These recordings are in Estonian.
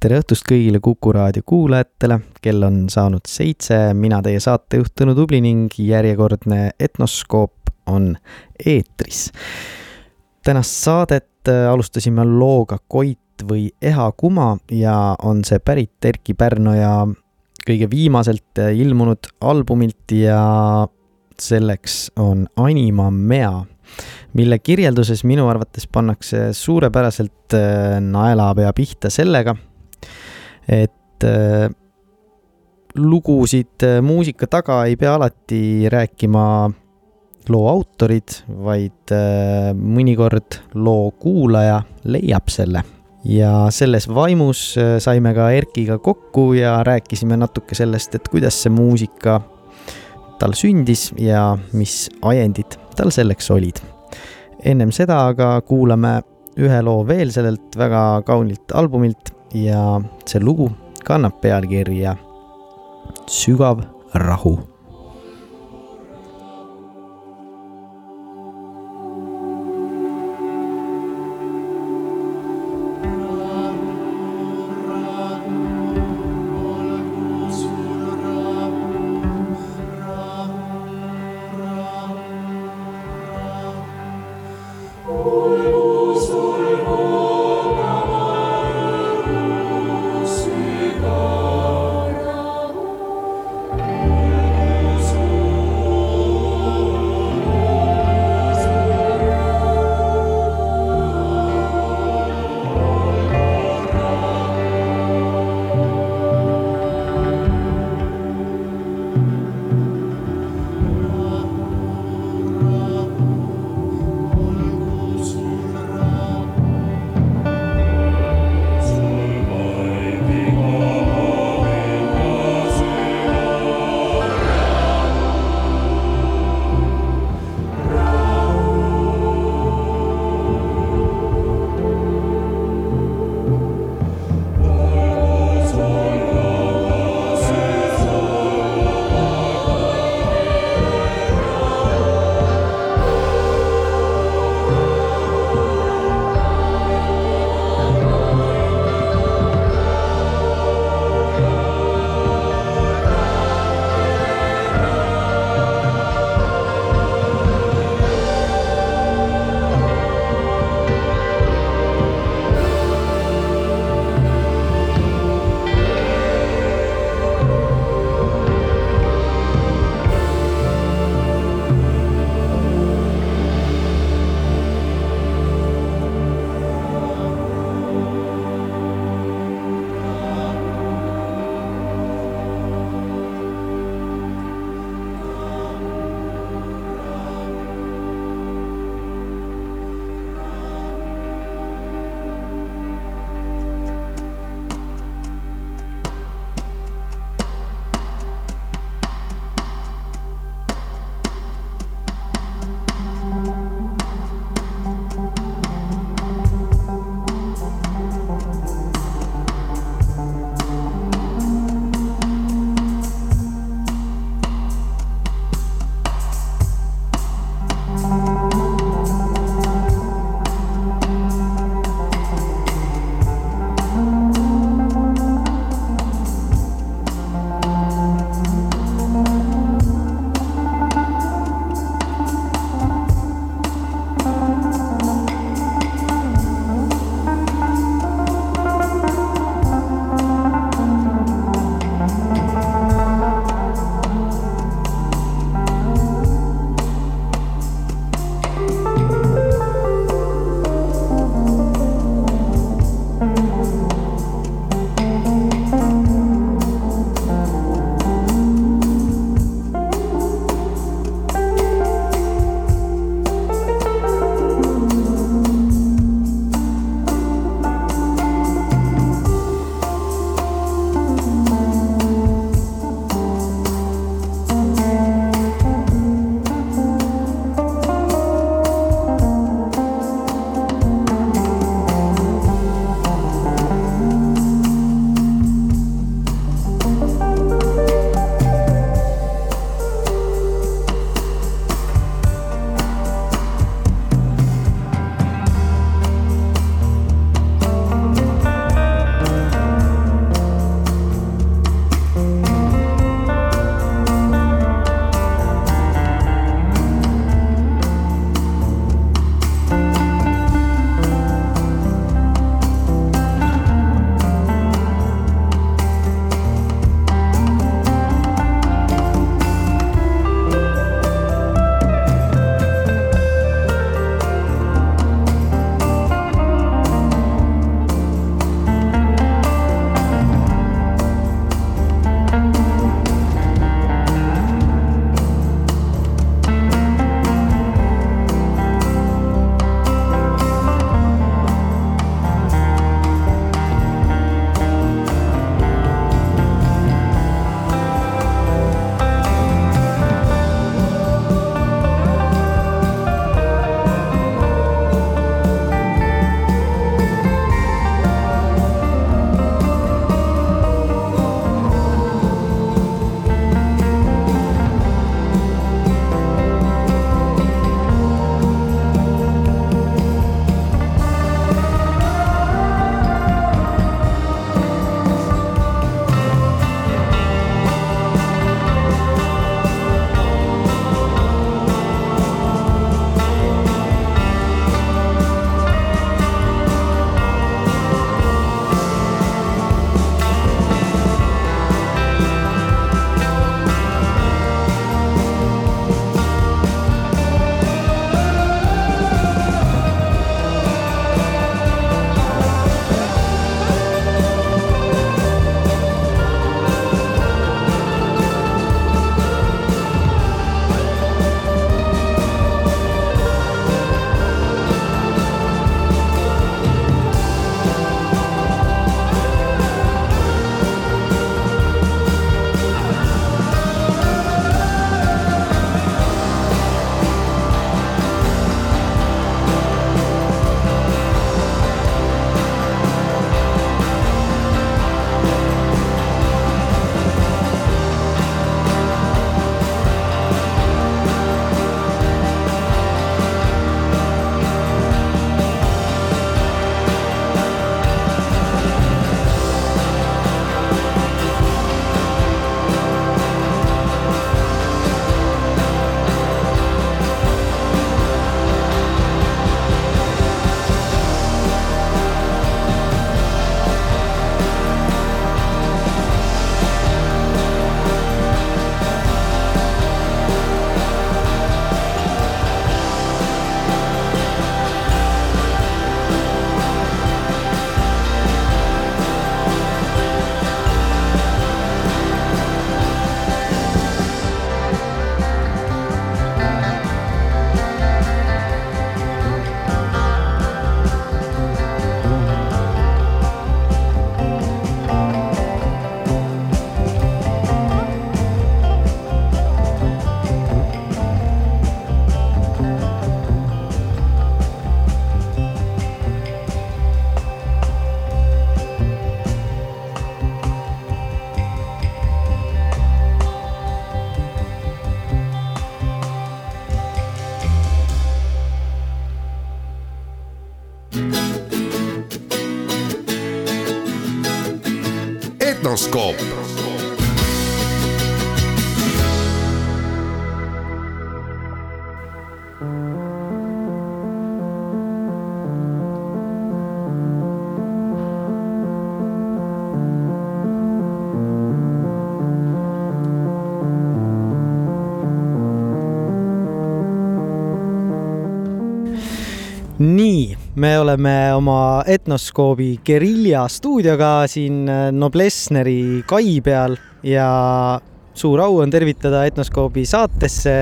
tere õhtust kõigile Kuku raadio kuulajatele, kell on saanud seitse, mina teie saatejuht Tõnu Tubli ning järjekordne Etnoskoop on eetris. tänast saadet äh, alustasime looga Koit või Eha Kuma ja on see pärit Erkki Pärnoja kõige viimaselt äh, ilmunud albumilt ja selleks on Anima Mea mille kirjelduses minu arvates pannakse suurepäraselt äh, naelapea pihta sellega, et äh, lugusid äh, muusika taga ei pea alati rääkima loo autorid, vaid mõnikord loo kuulaja leiab selle. ja selles vaimus saime ka Erkiga kokku ja rääkisime natuke sellest, et kuidas see muusika tal sündis ja mis ajendid tal selleks olid ennem seda aga kuulame ühe loo veel sellelt väga kaunilt albumilt ja see lugu kannab pealkirja Sügav rahu me oleme oma Etnoskoobi Guerilla stuudioga siin äh, Noblessneri kai peal ja suur au on tervitada Etnoskoobi saatesse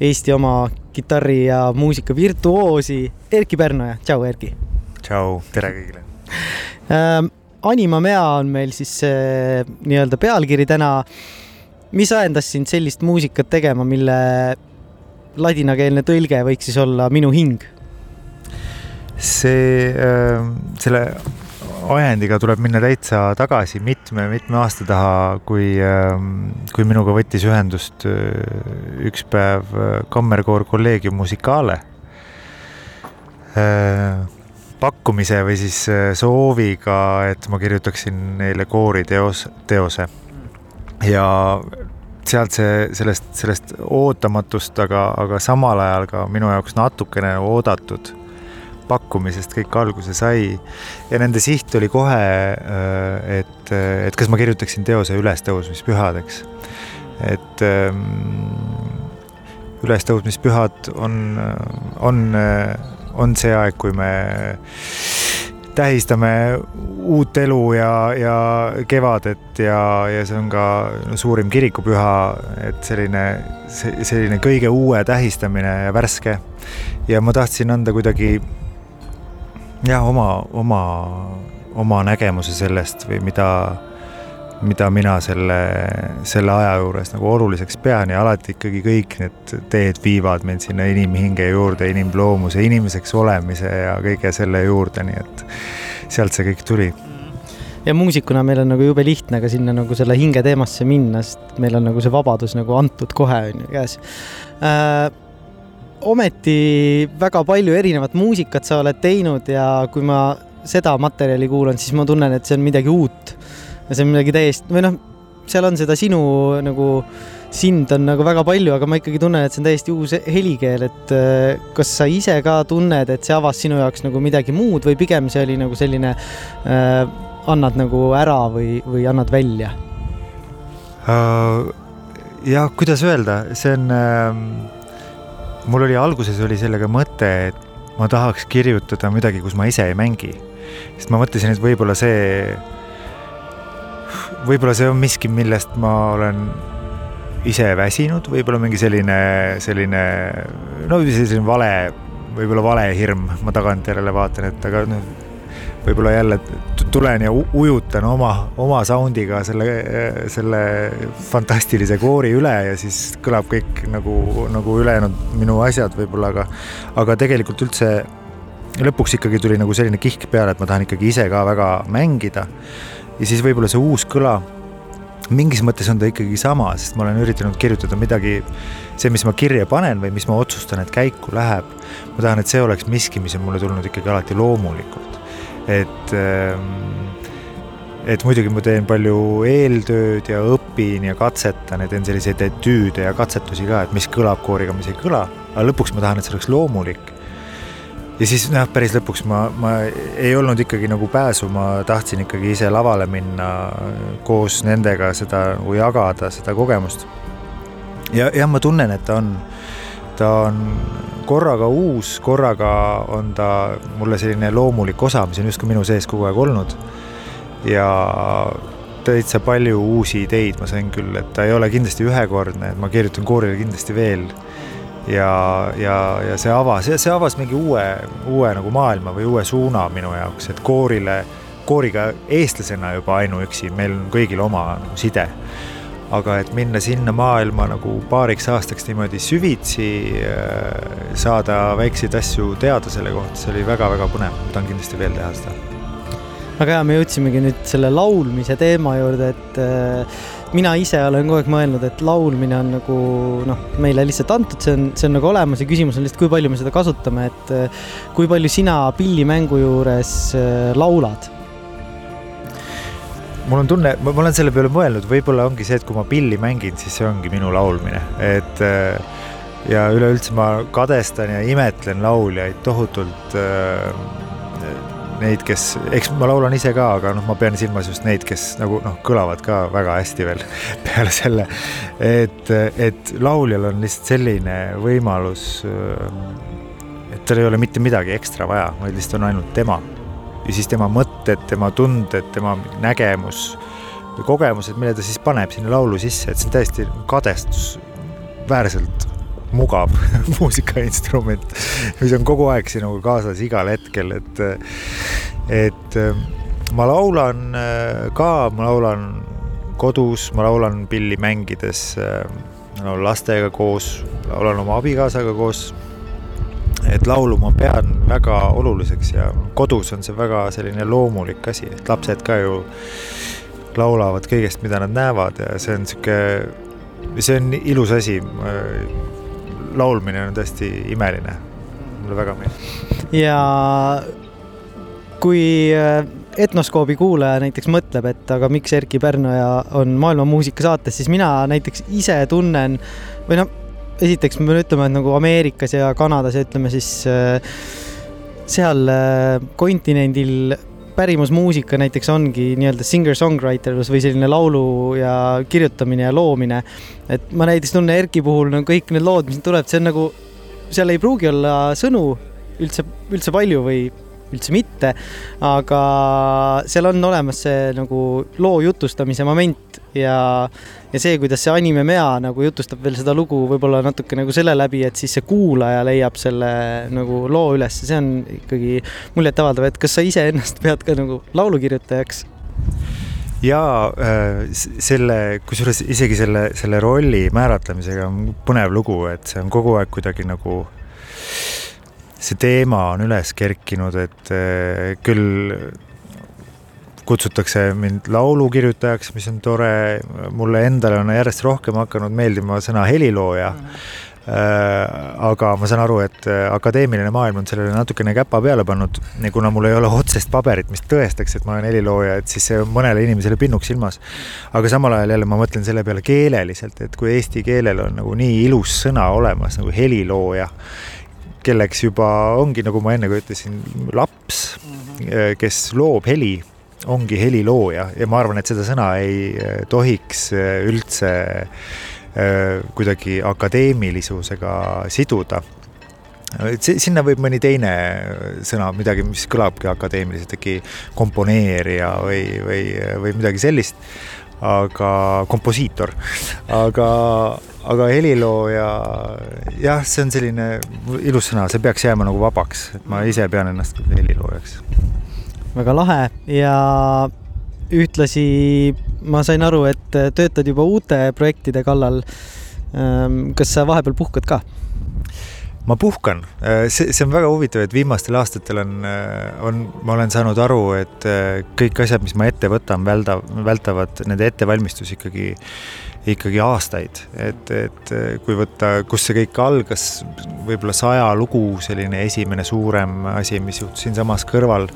Eesti oma kitarri ja muusika virtuoosi Erki Pärnoja. tšau, Erki. tšau, tere kõigile ähm,. Anima Mea on meil siis see nii-öelda pealkiri täna. mis ajendas sind sellist muusikat tegema, mille ladinakeelne tõlge võiks siis olla Minu hing see, ähm, selle ajendiga tuleb minna täitsa tagasi mitme-mitme aasta taha, kui, ähm, kui minuga võttis ühendust üks päev Kammerkoor Collegium Musicale äh, pakkumise või siis sooviga, et ma kirjutaksin neile kooriteos, teose. ja sealt see, sellest, sellest ootamatust, aga, aga samal ajal ka minu jaoks natukene oodatud pakkumisest kõik alguse sai. ja nende siht oli kohe, äh, et, et kas ma kirjutaksin teose ülestõusmispühadeks. et ähm, ülestõusmispühad on, on, on see aeg, kui me tähistame uut elu ja, ja kevadet ja, ja see on ka suurim kirikupüha, et selline, selline kõige uue tähistamine ja värske. ja ma tahtsin anda kuidagi jah, oma, oma, oma nägemuse sellest või mida, mida mina selle, selle aja juures nagu oluliseks pean ja alati ikkagi kõik need teed viivad meid sinna inimhinge juurde, inimloomuse, inimeseks olemise ja kõige selle juurde, nii et sealt see kõik tuli. Ja muusikuna meil on nagu jube lihtne ka sinna nagu selle hinge teemasse minna, sest meil on nagu see vabadus nagu antud kohe on ju käes. Äh, ometi väga palju erinevat muusikat sa oled teinud ja kui ma seda materjali kuulan, siis ma tunnen, et see on midagi uut. see on midagi täiesti, või noh, seal on seda sinu nagu, sind on nagu väga palju, aga ma ikkagi tunnen, et see on täiesti uus helikeel, et äh, kas sa ise ka tunned, et see avas sinu jaoks nagu midagi muud või pigem see oli nagu selline äh,, annad nagu ära või, või annad välja uh,? jah, kuidas öelda, see on uh mul oli alguses oli sellega mõte, et ma tahaks kirjutada midagi, kus ma ise ei mängi. sest ma mõtlesin, et võib-olla see, võib-olla see on miski, millest ma olen ise väsinud, võib-olla mingi selline, selline, no selline vale, võib-olla valehirm, ma tagantjärele vaatan, et aga noh võib-olla jälle tulen ja ujutan oma, oma sound'iga selle, selle fantastilise koori üle ja siis kõlab kõik nagu, nagu ülejäänud minu asjad võib-olla, aga, aga tegelikult üldse lõpuks ikkagi tuli nagu selline kihk peale, et ma tahan ikkagi ise ka väga mängida. ja siis võib-olla see uus kõla, mingis mõttes on ta ikkagi sama, sest ma olen üritanud kirjutada midagi, see, mis ma kirja panen või mis ma otsustan, et käiku läheb. ma tahan, et see oleks miski, mis on mulle tulnud ikkagi alati loomulikult et ähm, et muidugi ma teen palju eeltööd ja õpin ja katsetan ja teen selliseid etüüde ja katsetusi ka, et mis kõlab kooriga, mis ei kõla, aga lõpuks ma tahan, et see oleks loomulik. ja siis noh, päris lõpuks ma, ma ei olnud ikkagi nagu pääsu, ma tahtsin ikkagi ise lavale minna koos nendega seda nagu jagada, seda kogemust. ja jah, ma tunnen, et ta on, ta on korraga uus, korraga on ta mulle selline loomulik osa, mis on justkui minu sees kogu aeg olnud. ja täitsa palju uusi ideid ma sain küll, et ta ei ole kindlasti ühekordne, et ma kirjutan koorile kindlasti veel. ja, ja, ja see avas, see avas mingi uue, uue nagu maailma või uue suuna minu jaoks, et koorile, kooriga eestlasena juba ainuüksi, meil on kõigil oma nagu side aga et minna sinna maailma nagu paariks aastaks niimoodi süvitsi, äh, saada väikseid asju teada selle kohta, see oli väga-väga põnev, ma tahan kindlasti veel teha seda. väga hea, me jõudsimegi nüüd selle laulmise teema juurde, et äh, mina ise olen kogu aeg mõelnud, et laulmine on nagu noh, meile lihtsalt antud, see on, see on nagu olemas ja küsimus on lihtsalt, kui palju me seda kasutame, et äh, kui palju sina pillimängu juures laulad mul on tunne, ma olen selle peale mõelnud, võib-olla ongi see, et kui ma pilli mängin, siis see ongi minu laulmine, et äh, ja üleüldse ma kadestan ja imetlen lauljaid tohutult äh, neid, kes, eks ma laulan ise ka, aga noh, ma pean silmas just neid, kes nagu noh, kõlavad ka väga hästi veel peale selle. et, et lauljal on lihtsalt selline võimalus, et tal ei ole mitte midagi ekstra vaja, vaid lihtsalt on ainult tema. Ja siis tema mõtted, tema tunded, tema nägemus või kogemused, mille ta siis paneb sinna laulu sisse, et see on täiesti kadestusväärselt mugav muusikainstrument, mis on kogu aeg sinuga kaasas igal hetkel, et, et ma laulan äh, ka, ma laulan kodus, ma laulan pilli mängides, ma laulan lastega koos, laulan oma abikaasaga koos. Et laulu ma pean väga oluliseks ja kodus on see väga selline loomulik asi, et lapsed ka ju laulavad kõigest, mida nad näevad ja see on sihuke, see on ilus asi laulmine on tõesti imeline. mulle väga meeldib. ja kui äh, etnoskoobi kuulaja näiteks mõtleb, et aga miks Erkki Pärnoja on maailma muusikasaates, siis mina näiteks ise tunnen või noh, esiteks me peame ütlema, et nagu Ameerikas ja Kanadas ja ütleme siis äh, seal äh, kontinendil pärimusmuusika näiteks ongi nii-öelda singer-songwriterlus või selline laulu ja kirjutamine ja loomine. et ma näiteks tunnen Erki puhul no kõik need lood, mis tulevad, see on nagu, seal ei pruugi olla sõnu üldse, üldse palju või üldse mitte, aga seal on olemas see nagu loo jutustamise moment ja, ja see, kuidas see anime Mea nagu jutustab veel seda lugu võib-olla natuke nagu selle läbi, et siis see kuulaja leiab selle nagu loo üles, see on ikkagi muljetavaldav, et kas sa iseennast pead ka nagu laulukirjutajaks? ja äh, selle, kusjuures isegi selle, selle rolli määratlemisega on põnev lugu, et see on kogu aeg kuidagi nagu see teema on üles kerkinud, et eh, küll kutsutakse mind laulukirjutajaks, mis on tore, mulle endale on järjest rohkem hakanud meeldima sõna helilooja mm. -hmm aga ma saan aru, et eh, akadeemiline maailm on sellele natukene käpa peale pannud ja kuna mul ei ole otsest paberit, mis tõestaks, et ma olen helilooja, et siis see on mõnele inimesele pinnuks silmas. aga samal ajal jälle ma mõtlen selle peale keeleliselt, et kui eesti keelel on nagu nii ilus sõna olemas nagu helilooja kelleks juba ongi, nagu ma enne ka ütlesin, laps mm, -hmm. kes loob heli, ongi helilooja. Ja ma arvan, et seda sõna ei eh, tohiks eh, üldse kuidagi akadeemilisusega siduda. Sinna võib mõni teine sõna, midagi, mis kõlabki akadeemiliselt, äkki komponeerija või, või, või midagi sellist aga komposiitor, aga, aga helilooja, jah, see on selline ilus sõna, see peaks jääma nagu vabaks, et ma ise pean ennast heliloojaks. väga lahe ja ühtlasi ma sain aru, et töötad juba uute projektide kallal. Ehm, kas sa vahepeal puhkad ka? Ma puhkan, äh, see, see on väga huvitav, et viimastel aastatel on, äh, on, ma olen saanud aru, et äh, kõik asjad, mis ma ette võtan, välda, vältavad nende ettevalmistus ikkagi, ikkagi aastaid, et, et kui võtta, kus see kõik algas, võib-olla saja lugu, selline esimene suurem asi, mis juhtus siinsamas kõrval.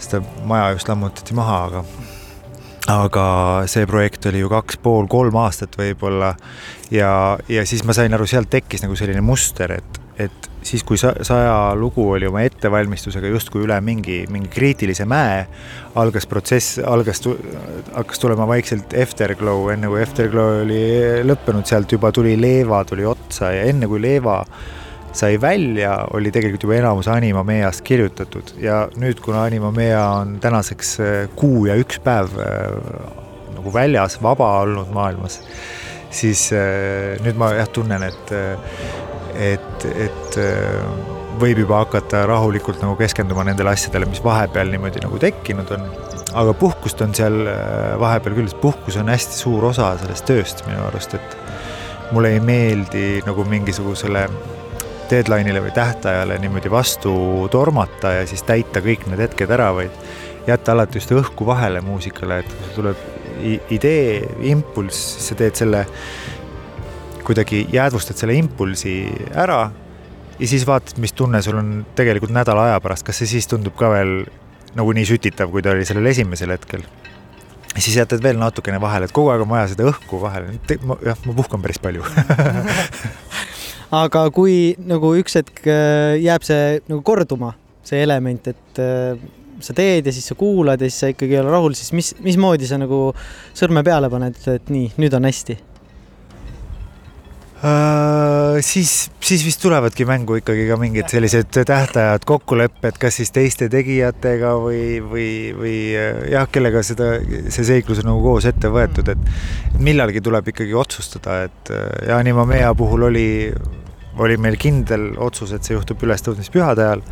seda maja just lammutati maha, aga aga see projekt oli ju kaks pool, kolm aastat võib-olla ja, ja siis ma sain aru, sealt tekkis nagu selline muster, et et siis, kui saja lugu oli oma ettevalmistusega justkui üle mingi, mingi kriitilise mäe, algas protsess, algas, hakkas tulema vaikselt Afterglow, enne kui Afterglow oli lõppenud, sealt juba tuli Leeva tuli otsa ja enne kui Leeva sai välja, oli tegelikult juba enamus Anima Meast kirjutatud. Ja nüüd, kuna Anima Mea on tänaseks äh, kuu ja üks päev äh, nagu väljas, vaba olnud maailmas, siis äh, nüüd ma jah tunnen, et et, et äh, võib juba hakata rahulikult nagu keskenduma nendele asjadele, mis vahepeal niimoodi nagu tekkinud on. aga puhkust on seal äh, vahepeal küll, puhkus on hästi suur osa sellest tööst minu arust, et mulle ei meeldi nagu mingisugusele deadline'ile või tähtajale niimoodi vastu tormata ja siis täita kõik need hetked ära, vaid jätta alati just õhku vahele muusikale, et kui sul tuleb idee, impulss, siis sa teed selle kuidagi jäädvustad selle impulsi ära ja siis vaatad, mis tunne sul on tegelikult nädala aja pärast, kas see siis tundub ka veel nagu nii sütitav, kui ta oli sellel esimesel hetkel. siis jätad veel natukene vahele, et kogu aeg on vaja seda õhku vahele, jah, ma puhkan päris palju. Aga kui nagu üks hetk äh, jääb see nagu korduma, see element, et äh, sa teed ja siis sa kuulad ja siis sa ikkagi ei ole rahul, siis mis, mismoodi sa nagu sõrme peale paned, et nii, nüüd on hästi Uh, siis, siis vist tulevadki mängu ikkagi ka mingid sellised tähtajad, kokkulepped, kas siis teiste tegijatega või, või, või jah, kellega seda, see seiklus on nagu koos ette võetud, et millalgi tuleb ikkagi otsustada, et ja Animamea puhul oli, oli meil kindel otsus, et see juhtub ülestõusmispühade ajal.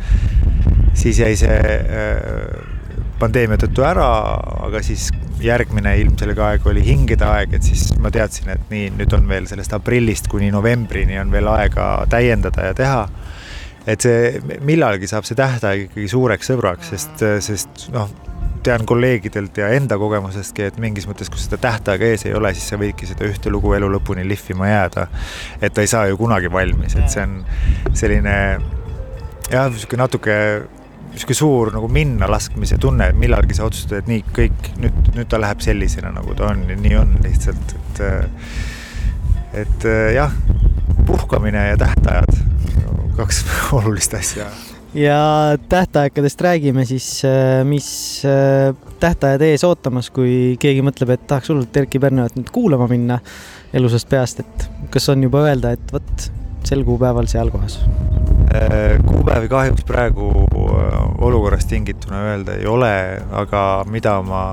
siis jäi see äh, pandeemia tõttu ära, aga siis järgmine ilmselge aeg oli hingede aeg, et siis ma teadsin, et nii, nüüd on veel sellest aprillist kuni novembrini on veel aega täiendada ja teha. et see, millalgi saab see tähtaeg ikkagi suureks sõbraks, sest, sest noh, tean kolleegidelt ja enda kogemusestki, et mingis mõttes, kui seda tähtaega ees ei ole, siis sa võidki seda ühte lugu elu lõpuni lihvima jääda. et ta ei saa ju kunagi valmis, et see on selline jah, niisugune natuke niisugune suur nagu minnalaskmise tunne, et millalgi sa otsustad, et nii kõik nüüd, nüüd ta läheb sellisena, nagu ta on ja nii on lihtsalt, et. et jah, puhkamine ja tähtajad, kaks olulist asja. ja tähtaegadest räägime siis, mis tähtajad ees ootamas, kui keegi mõtleb, et tahaks hullult Erkki Pärnoat nüüd kuulama minna elusast peast, et kas on juba öelda, et vot sel kuupäeval seal kohas? Äh, kuupäevi kahjuks praegu äh, olukorrast tingituna öelda ei ole, aga mida ma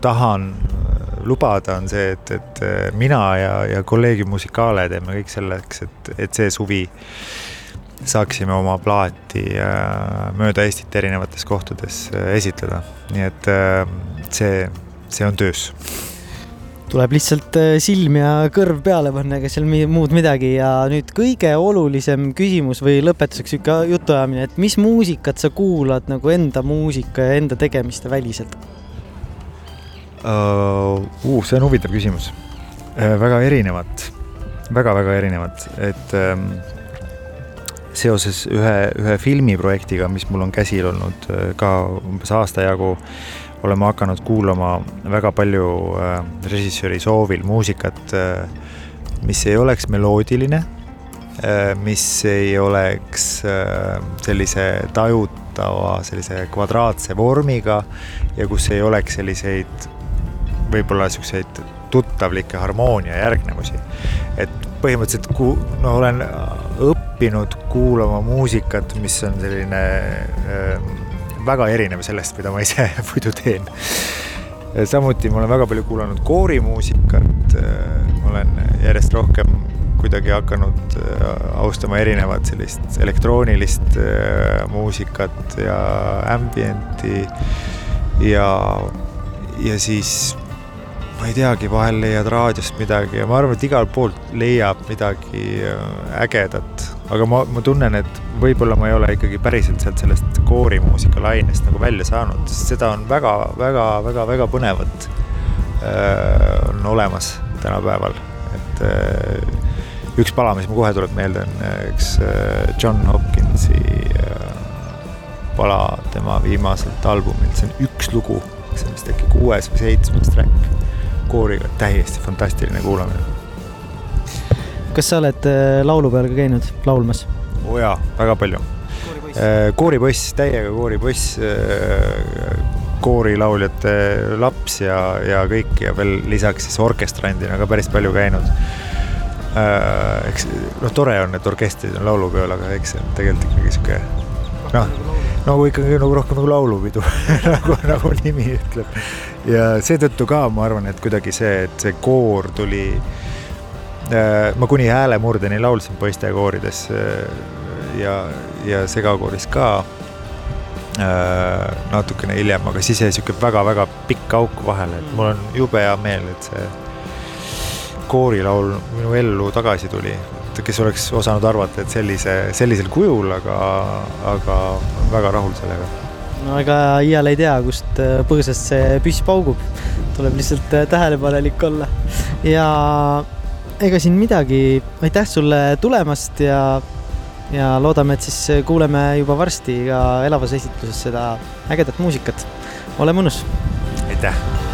tahan lubada, on see, et, et äh, mina ja, ja kolleegid Musicale teeme kõik selleks, et, et see suvi saaksime oma plaati mööda Eestit erinevates kohtades esitleda, nii et see, see on töös tuleb lihtsalt äh, silm ja kõrv peale panna, ega seal muud midagi ja nüüd kõige olulisem küsimus või lõpetuseks sihuke jutuajamine, et mis muusikat sa kuulad nagu enda muusika ja enda tegemiste väliselt uh,? Uh, see on huvitav küsimus uh,. väga erinevat väga,, väga-väga erinevat, et um, seoses ühe, ühe filmiprojektiga, mis mul on käsil olnud uh, ka umbes aasta jagu oleme hakanud kuulama väga palju äh, režissööri soovil muusikat, äh, mis ei oleks meloodiline, äh, mis ei oleks sellise tajutava, sellise kvadraatse vormiga ja kus ei oleks selliseid võib-olla siukseid tuttavlikke harmoonia järgnevusi. et põhimõtteliselt ku-, no olen õppinud kuulama muusikat, mis on selline äh, väga erinev sellest, mida ma ise muidu teen. samuti ma olen väga palju kuulanud koorimuusikat, ma olen järjest rohkem kuidagi hakanud äh, austama erinevat sellist elektroonilist äh, muusikat ja ambienti ja, ja siis ma ei teagi, vahel leiad raadiost midagi ja ma arvan, et igalt poolt leiab midagi äh, ägedat. aga ma, ma tunnen, et võib-olla ma ei ole ikkagi päriselt sealt sellest koorimuusika lainest nagu välja saanud, sest seda on väga, väga, väga, väga põnevat äh, on olemas tänapäeval, et äh, üks pala, mis mul kohe tuleb meelde, on üks John Hopkinsi pala tema viimaselt albumilt, see on üks lugu, see on vist äkki kuues või seitsmes track kooriga, täiesti fantastiline kuulamine. kas sa oled äh, laulupeol ka käinud laulmas? oo oh jaa, väga palju. kooripoiss, täiega kooripoiss, äh, koorilauljate laps ja, ja kõik ja veel lisaks siis orkestrandina ka päris palju käinud äh, eks noh, tore on, et orkestrid on laulupeol, aga eks see on tegelikult ikkagi sihuke noh, nagu ikkagi nagu rohkem nagu laulupidu nagu, nagu nimi ütleb. Ja seetõttu ka ma arvan, et kuidagi see, et see koor tuli äh,. ma kuni häälemurdeni laulsin poistekoorides äh, ja, ja segakooris ka äh, natukene hiljem, aga siis jäi sihuke väga-väga pikk auk vahele, et mul on jube hea meel, et see koorilaul minu ellu tagasi tuli, kes oleks osanud arvata, et sellise, sellisel kujul, aga, aga väga rahul sellega. No ega iial ei tea, kust äh, põõsast see püss paugub, tuleb lihtsalt äh, tähelepanelik olla ja ega siin midagi, aitäh sulle tulemast ja, ja loodame, et siis kuuleme juba varsti ka elavas esitluses seda ägedat muusikat. ole mõnus. aitäh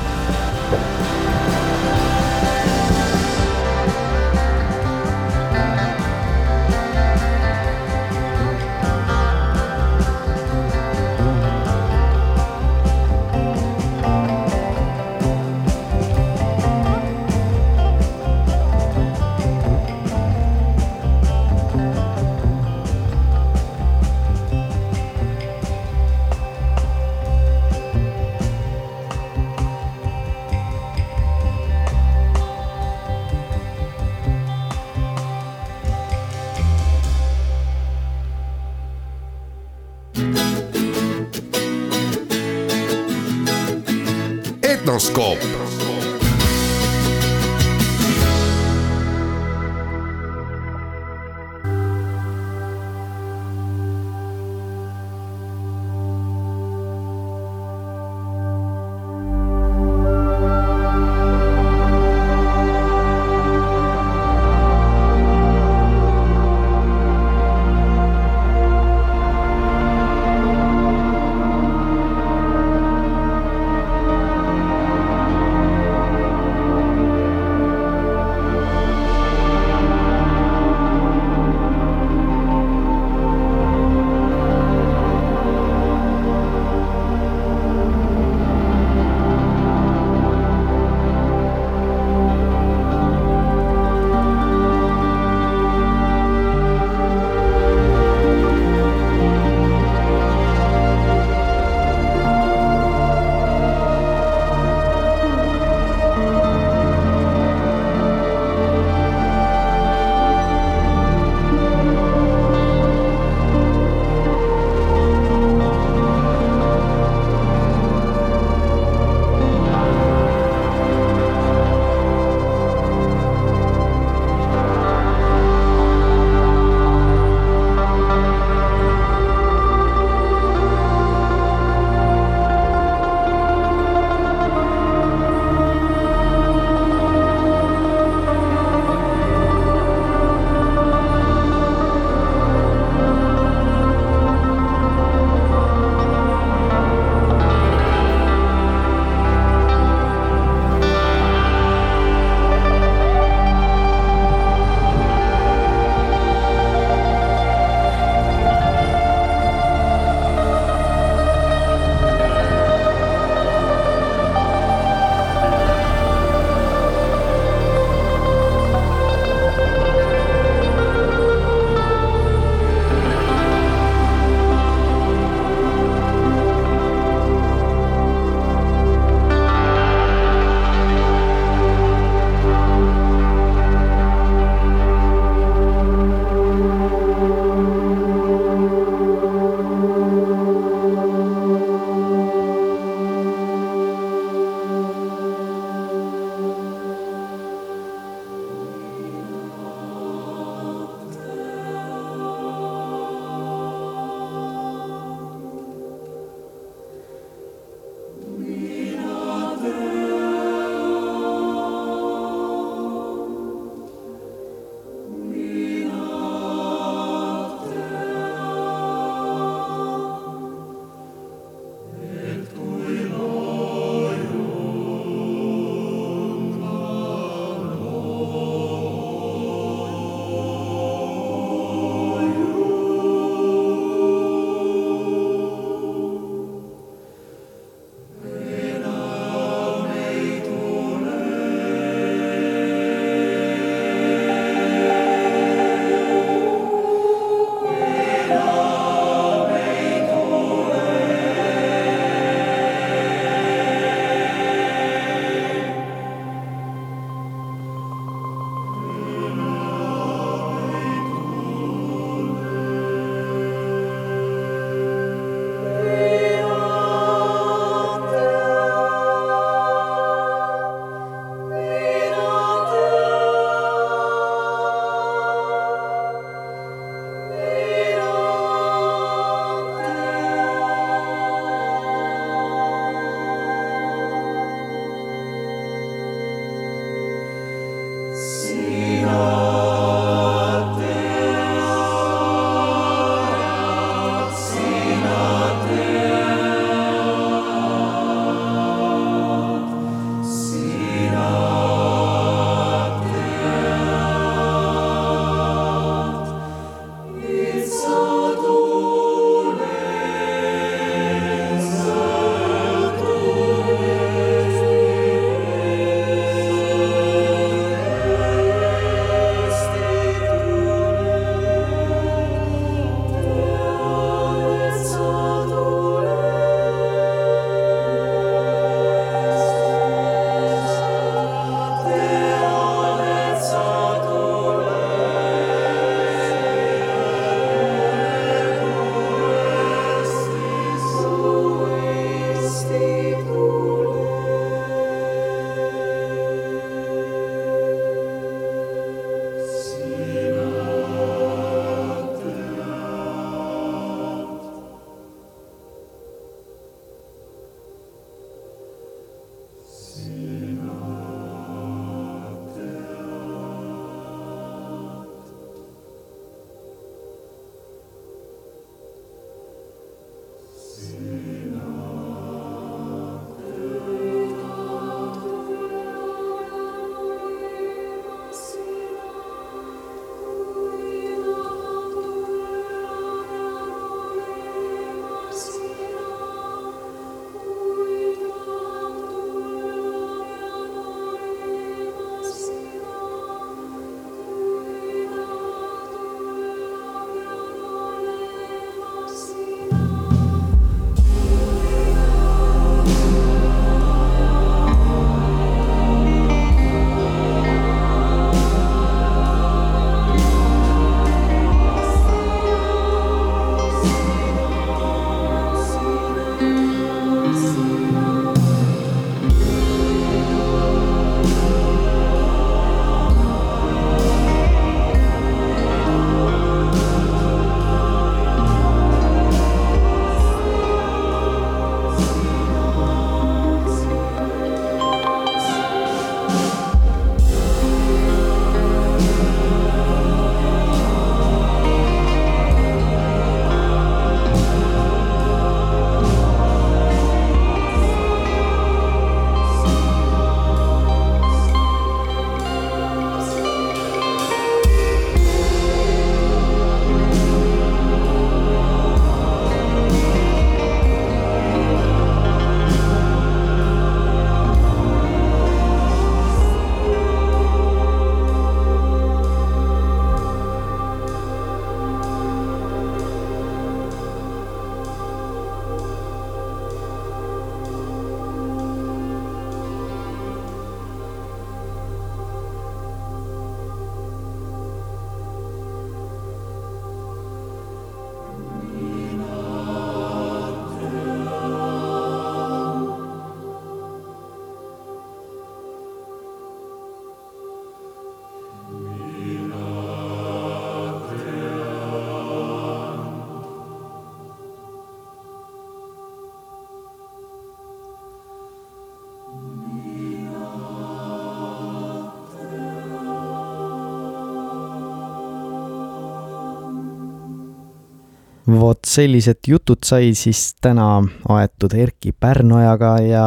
vot sellised jutud sai siis täna aetud Erki Pärnojaga ja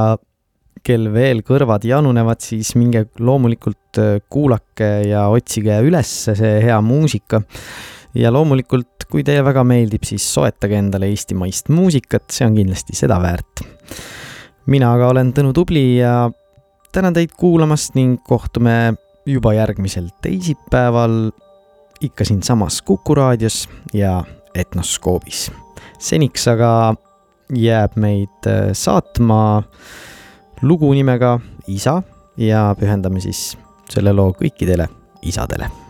kel veel kõrvad janunevad, siis minge loomulikult äh, kuulake ja otsige üles see hea muusika. ja loomulikult, kui teile väga meeldib, siis soetage endale eestimaist muusikat, see on kindlasti seda väärt. mina aga olen Tõnu Tubli ja tänan teid kuulamast ning kohtume juba järgmisel teisipäeval ikka siinsamas Kuku raadios ja Etnoskoobis. seniks aga jääb meid äh, saatma lugu nimega Isa ja pühendame siis selle loo kõikidele isadele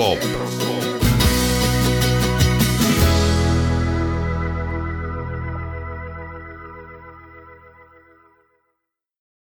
Etnoskoop